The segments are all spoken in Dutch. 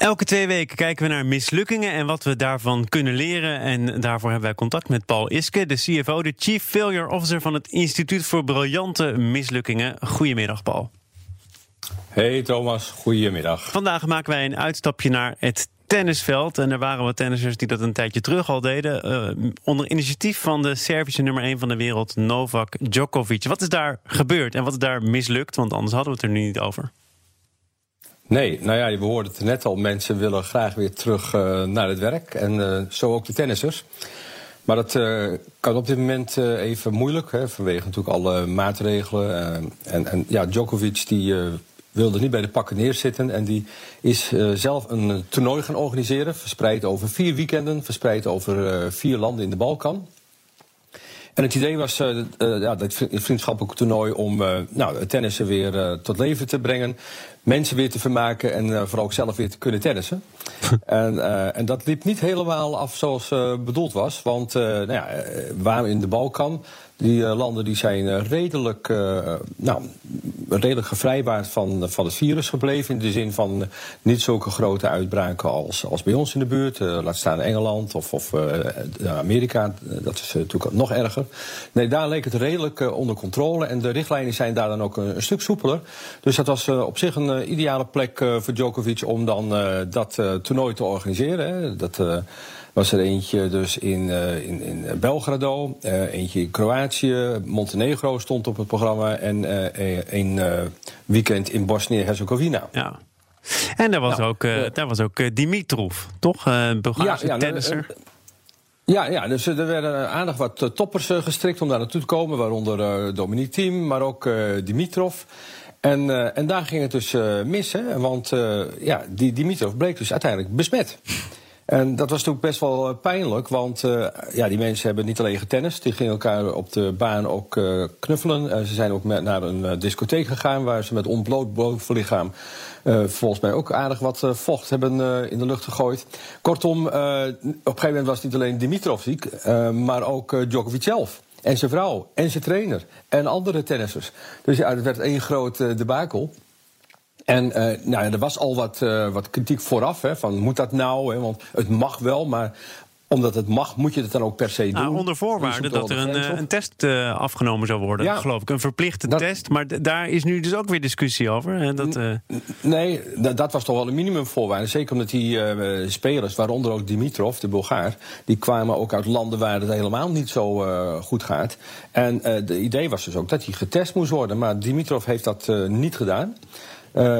Elke twee weken kijken we naar mislukkingen en wat we daarvan kunnen leren. En daarvoor hebben wij contact met Paul Iske, de CFO, de Chief Failure Officer van het Instituut voor Briljante Mislukkingen. Goedemiddag, Paul. Hey Thomas, goedemiddag. Vandaag maken wij een uitstapje naar het tennisveld. En er waren wat tennissers die dat een tijdje terug al deden. Uh, onder initiatief van de Servische nummer 1 van de wereld, Novak Djokovic. Wat is daar gebeurd en wat is daar mislukt? Want anders hadden we het er nu niet over. Nee, nou ja, we hoorden het net al. Mensen willen graag weer terug uh, naar het werk. En uh, zo ook de tennissers. Maar dat uh, kan op dit moment even moeilijk, hè, vanwege natuurlijk alle maatregelen. en, en ja, Djokovic die wilde niet bij de pakken neerzitten. En die is zelf een toernooi gaan organiseren. Verspreid over vier weekenden, verspreid over vier landen in de Balkan. En het idee was uh, ja, dat vriendschappelijke toernooi om nou, het tennissen weer tot leven te brengen. Mensen weer te vermaken en vooral ook zelf weer te kunnen tennissen. en, en, dat liep niet helemaal af zoals bedoeld was. Want nou ja, waar in de Balkan die landen die zijn redelijk, nou, redelijk gevrijwaard van, van het virus gebleven. In de zin van niet zulke grote uitbraken als, als bij ons in de buurt. laat staan Engeland of, of Amerika. Dat is natuurlijk nog erger. Nee, daar leek het redelijk onder controle. En de richtlijnen zijn daar dan ook een, een stuk soepeler. Dus dat was op zich een ideale plek voor Djokovic om dan dat toernooi te organiseren. Hè. Dat was er eentje dus in, in, in Belgrado, eentje in Kroatië, Montenegro stond op het programma en uh, een weekend in Bosnië-Herzegovina. Ja. En daar was, nou, ook, daar was ook Dimitrov, toch? Een Bulgaarse ja, ja, tennisser. Ja, ja, dus er werden aardig wat toppers gestrikt om daar naartoe te komen, waaronder Dominique Thiem, maar ook Dimitrov. En, en daar ging het dus mis, hè, want ja, die Dimitrov bleek dus uiteindelijk besmet. En dat was natuurlijk best wel eh, pijnlijk, want uh, ja, die mensen hebben niet alleen getennist, die gingen elkaar op de baan ook uh, knuffelen. ze zijn ook naar een discotheek gegaan waar ze met ontbloot bovenlichaam volgens mij ook aardig wat vocht hebben in de lucht gegooid. Kortom, op een gegeven moment was niet alleen Dimitrov ziek, maar ook Djokovic zelf. En zijn vrouw, en zijn trainer, en andere tennissers. Dus ja, het werd één groot debakel. En uh, nou, er was al wat, uh, wat kritiek vooraf, hè, van moet dat nou? Hè, want het mag wel, maar omdat het mag, moet je het dan ook per se nou, doen. onder voorwaarde dat er een, eh, een test uh, afgenomen zou worden, ja, geloof ik. Een verplichte test. Maar daar is nu dus ook weer discussie over. Hè, dat, uh... Nee, dat was toch wel een minimumvoorwaarde. Zeker omdat die uh, spelers, waaronder ook Dimitrov, de Bulgaar... die kwamen ook uit landen waar het helemaal niet zo goed gaat. En het idee was dus ook dat hij getest moest worden. Maar Dimitrov heeft dat niet gedaan.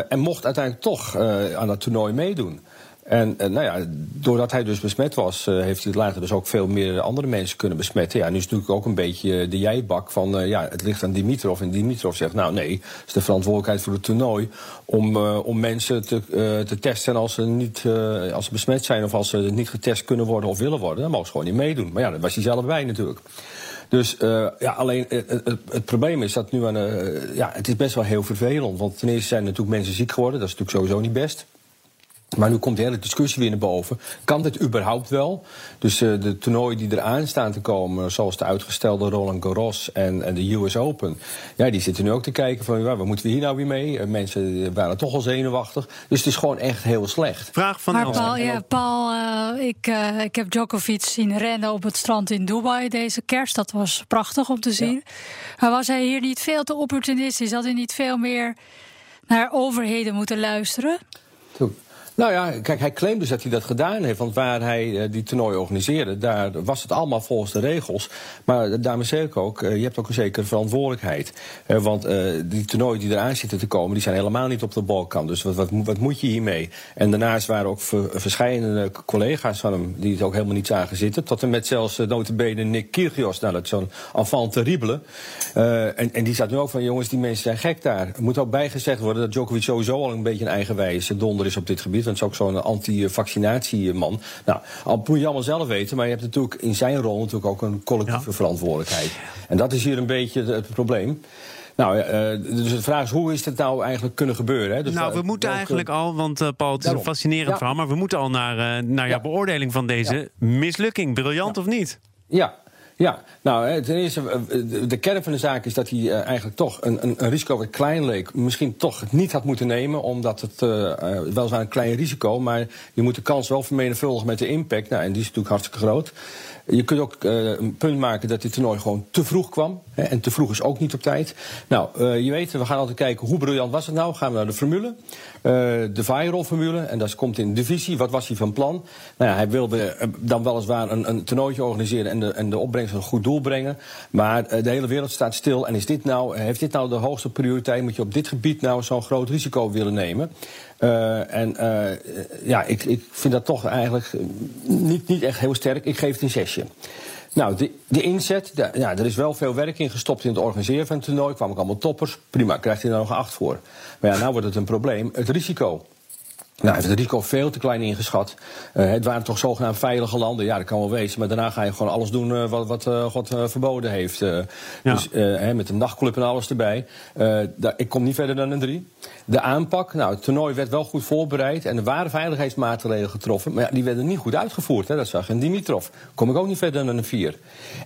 En mocht uiteindelijk toch aan dat toernooi meedoen. En uh, nou ja, doordat hij dus besmet was, heeft hij later dus ook veel meer andere mensen kunnen besmetten. Ja, nu is het natuurlijk ook een beetje de jijbak van ja, het ligt aan Dimitrov. En Dimitrov zegt, nou nee, het is de verantwoordelijkheid voor het toernooi om, om mensen te, te testen als ze niet als ze besmet zijn of als ze niet getest kunnen worden of willen worden. Dan mogen ze gewoon niet meedoen. Maar ja, daar was hij zelf bij natuurlijk. Dus ja, alleen het, het, probleem is dat nu aan. Ja, het is best wel heel vervelend. Want ten eerste zijn natuurlijk mensen ziek geworden. Dat is natuurlijk sowieso niet best. Maar nu komt de hele discussie weer naar boven. Kan dit überhaupt wel? Dus uh, de toernooien die eraan staan te komen, zoals de uitgestelde Roland Garros en, en, de US Open, ja, die zitten nu ook te kijken van, ja, wat moeten we hier nou weer mee? Uh, mensen waren toch al zenuwachtig. Dus het is gewoon echt heel slecht. Vraag van maar Paul, ja, Paul uh, ik, ik heb Djokovic zien rennen op het strand in Dubai deze kerst. Dat was prachtig om te zien. Ja. Maar was hij hier niet veel te opportunistisch? Had hij niet veel meer naar overheden moeten luisteren? Toen. Nou ja, kijk, hij claimt dus dat hij dat gedaan heeft. Want waar hij uh, die toernooi organiseerde, daar was het allemaal volgens de regels. Maar daarmee zeg ik ook, uh, je hebt ook een zekere verantwoordelijkheid. Want die toernooien die eraan zitten te komen, die zijn helemaal niet op de balkan. Dus wat, wat, wat moet je hiermee? En daarnaast waren ook verschillende collega's van hem die het ook helemaal niet zagen zitten. Tot en met zelfs uh, notabene Nick Kyrgios. Nou, dat zo'n enfant terrible. en, en die zat nu ook van, jongens, die mensen zijn gek daar. Er moet ook bijgezegd worden dat Djokovic sowieso al een beetje een eigenwijze donder is op dit gebied is ook zo'n anti-vaccinatieman. Nou, al moet je allemaal zelf weten, maar je hebt natuurlijk in zijn rol natuurlijk ook een collectieve verantwoordelijkheid. En dat is hier een beetje het probleem. Nou, uh, dus de vraag is, hoe is het nou eigenlijk kunnen gebeuren? Hè? Dus nou, we moeten eigenlijk al, want uh, Paul, het is een fascinerend verhaal... maar we moeten al naar, naar jouw beoordeling van deze mislukking. Briljant of niet? Ja, ja, nou, ten eerste, de kern van de zaak is dat hij eigenlijk toch een, een, een, risico wat klein leek, misschien toch niet had moeten nemen, omdat het uh, weliswaar een klein risico, maar je moet de kans wel vermenigvuldigen met de impact. Nou, en die is natuurlijk hartstikke groot. Je kunt ook een punt maken dat dit toernooi gewoon te vroeg kwam. Hè, en te vroeg is ook niet op tijd. Nou, je weet, we gaan altijd kijken hoe briljant was het nou. Gaan we naar de formule. De viral formule. En dat komt in de divisie. Wat was hij van plan? Nou ja, hij wilde dan weliswaar een, een toernooitje organiseren en de, en de opbrengst een goed doel brengen. Maar de hele wereld staat stil. En is dit nou, heeft dit nou de hoogste prioriteit? Moet je op dit gebied nou zo'n groot risico willen nemen? Uh, en ja, ik, ik vind dat toch eigenlijk niet, niet echt heel sterk. Ik geef het een zesje. Nou, de, de inzet, ja, er is wel veel werk in gestopt in het organiseren van het toernooi. kwamen ook allemaal toppers. Prima, krijgt hij er nog acht voor. Maar ja, nou wordt het een probleem. Het risico. Nou, heeft het risico veel te klein ingeschat. Uh, het waren toch zogenaamd veilige landen. Ja, dat kan wel wezen. Maar daarna ga je gewoon alles doen uh, wat, wat uh, God verboden heeft. Ja. Dus met een nachtclub en alles erbij. Daar, ik kom niet verder dan een drie. De aanpak, nou, het toernooi werd wel goed voorbereid. En er waren veiligheidsmaatregelen getroffen. Maar ja, die werden niet goed uitgevoerd. Hè, dat zag je. En Dimitrov kom ik ook niet verder dan een vier.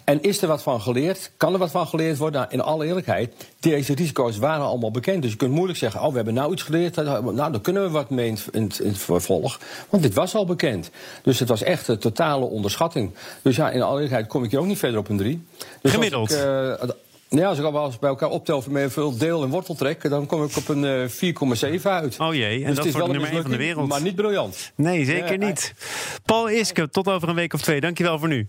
En is er wat van geleerd? Kan er wat van geleerd worden? Nou, in alle eerlijkheid, deze risico's waren allemaal bekend. Dus je kunt moeilijk zeggen, oh, we hebben nou iets geleerd. Nou, dan kunnen we wat mee in, in het vervolg. Want dit was al bekend. Dus het was echt een totale onderschatting. Dus ja, in alle eerlijkheid kom ik hier ook niet verder op een drie. Dus Gemiddeld? Als ik, uh, ja, als ik al bij elkaar optel veel deel- en worteltrek, dan kom ik op een uh, 4,7 uit. Oh jee, en dus dat is voor de nummer 1 van de wereld. Maar niet briljant. Nee, zeker niet. Paul Iske, tot over een week of twee. Dankjewel voor nu.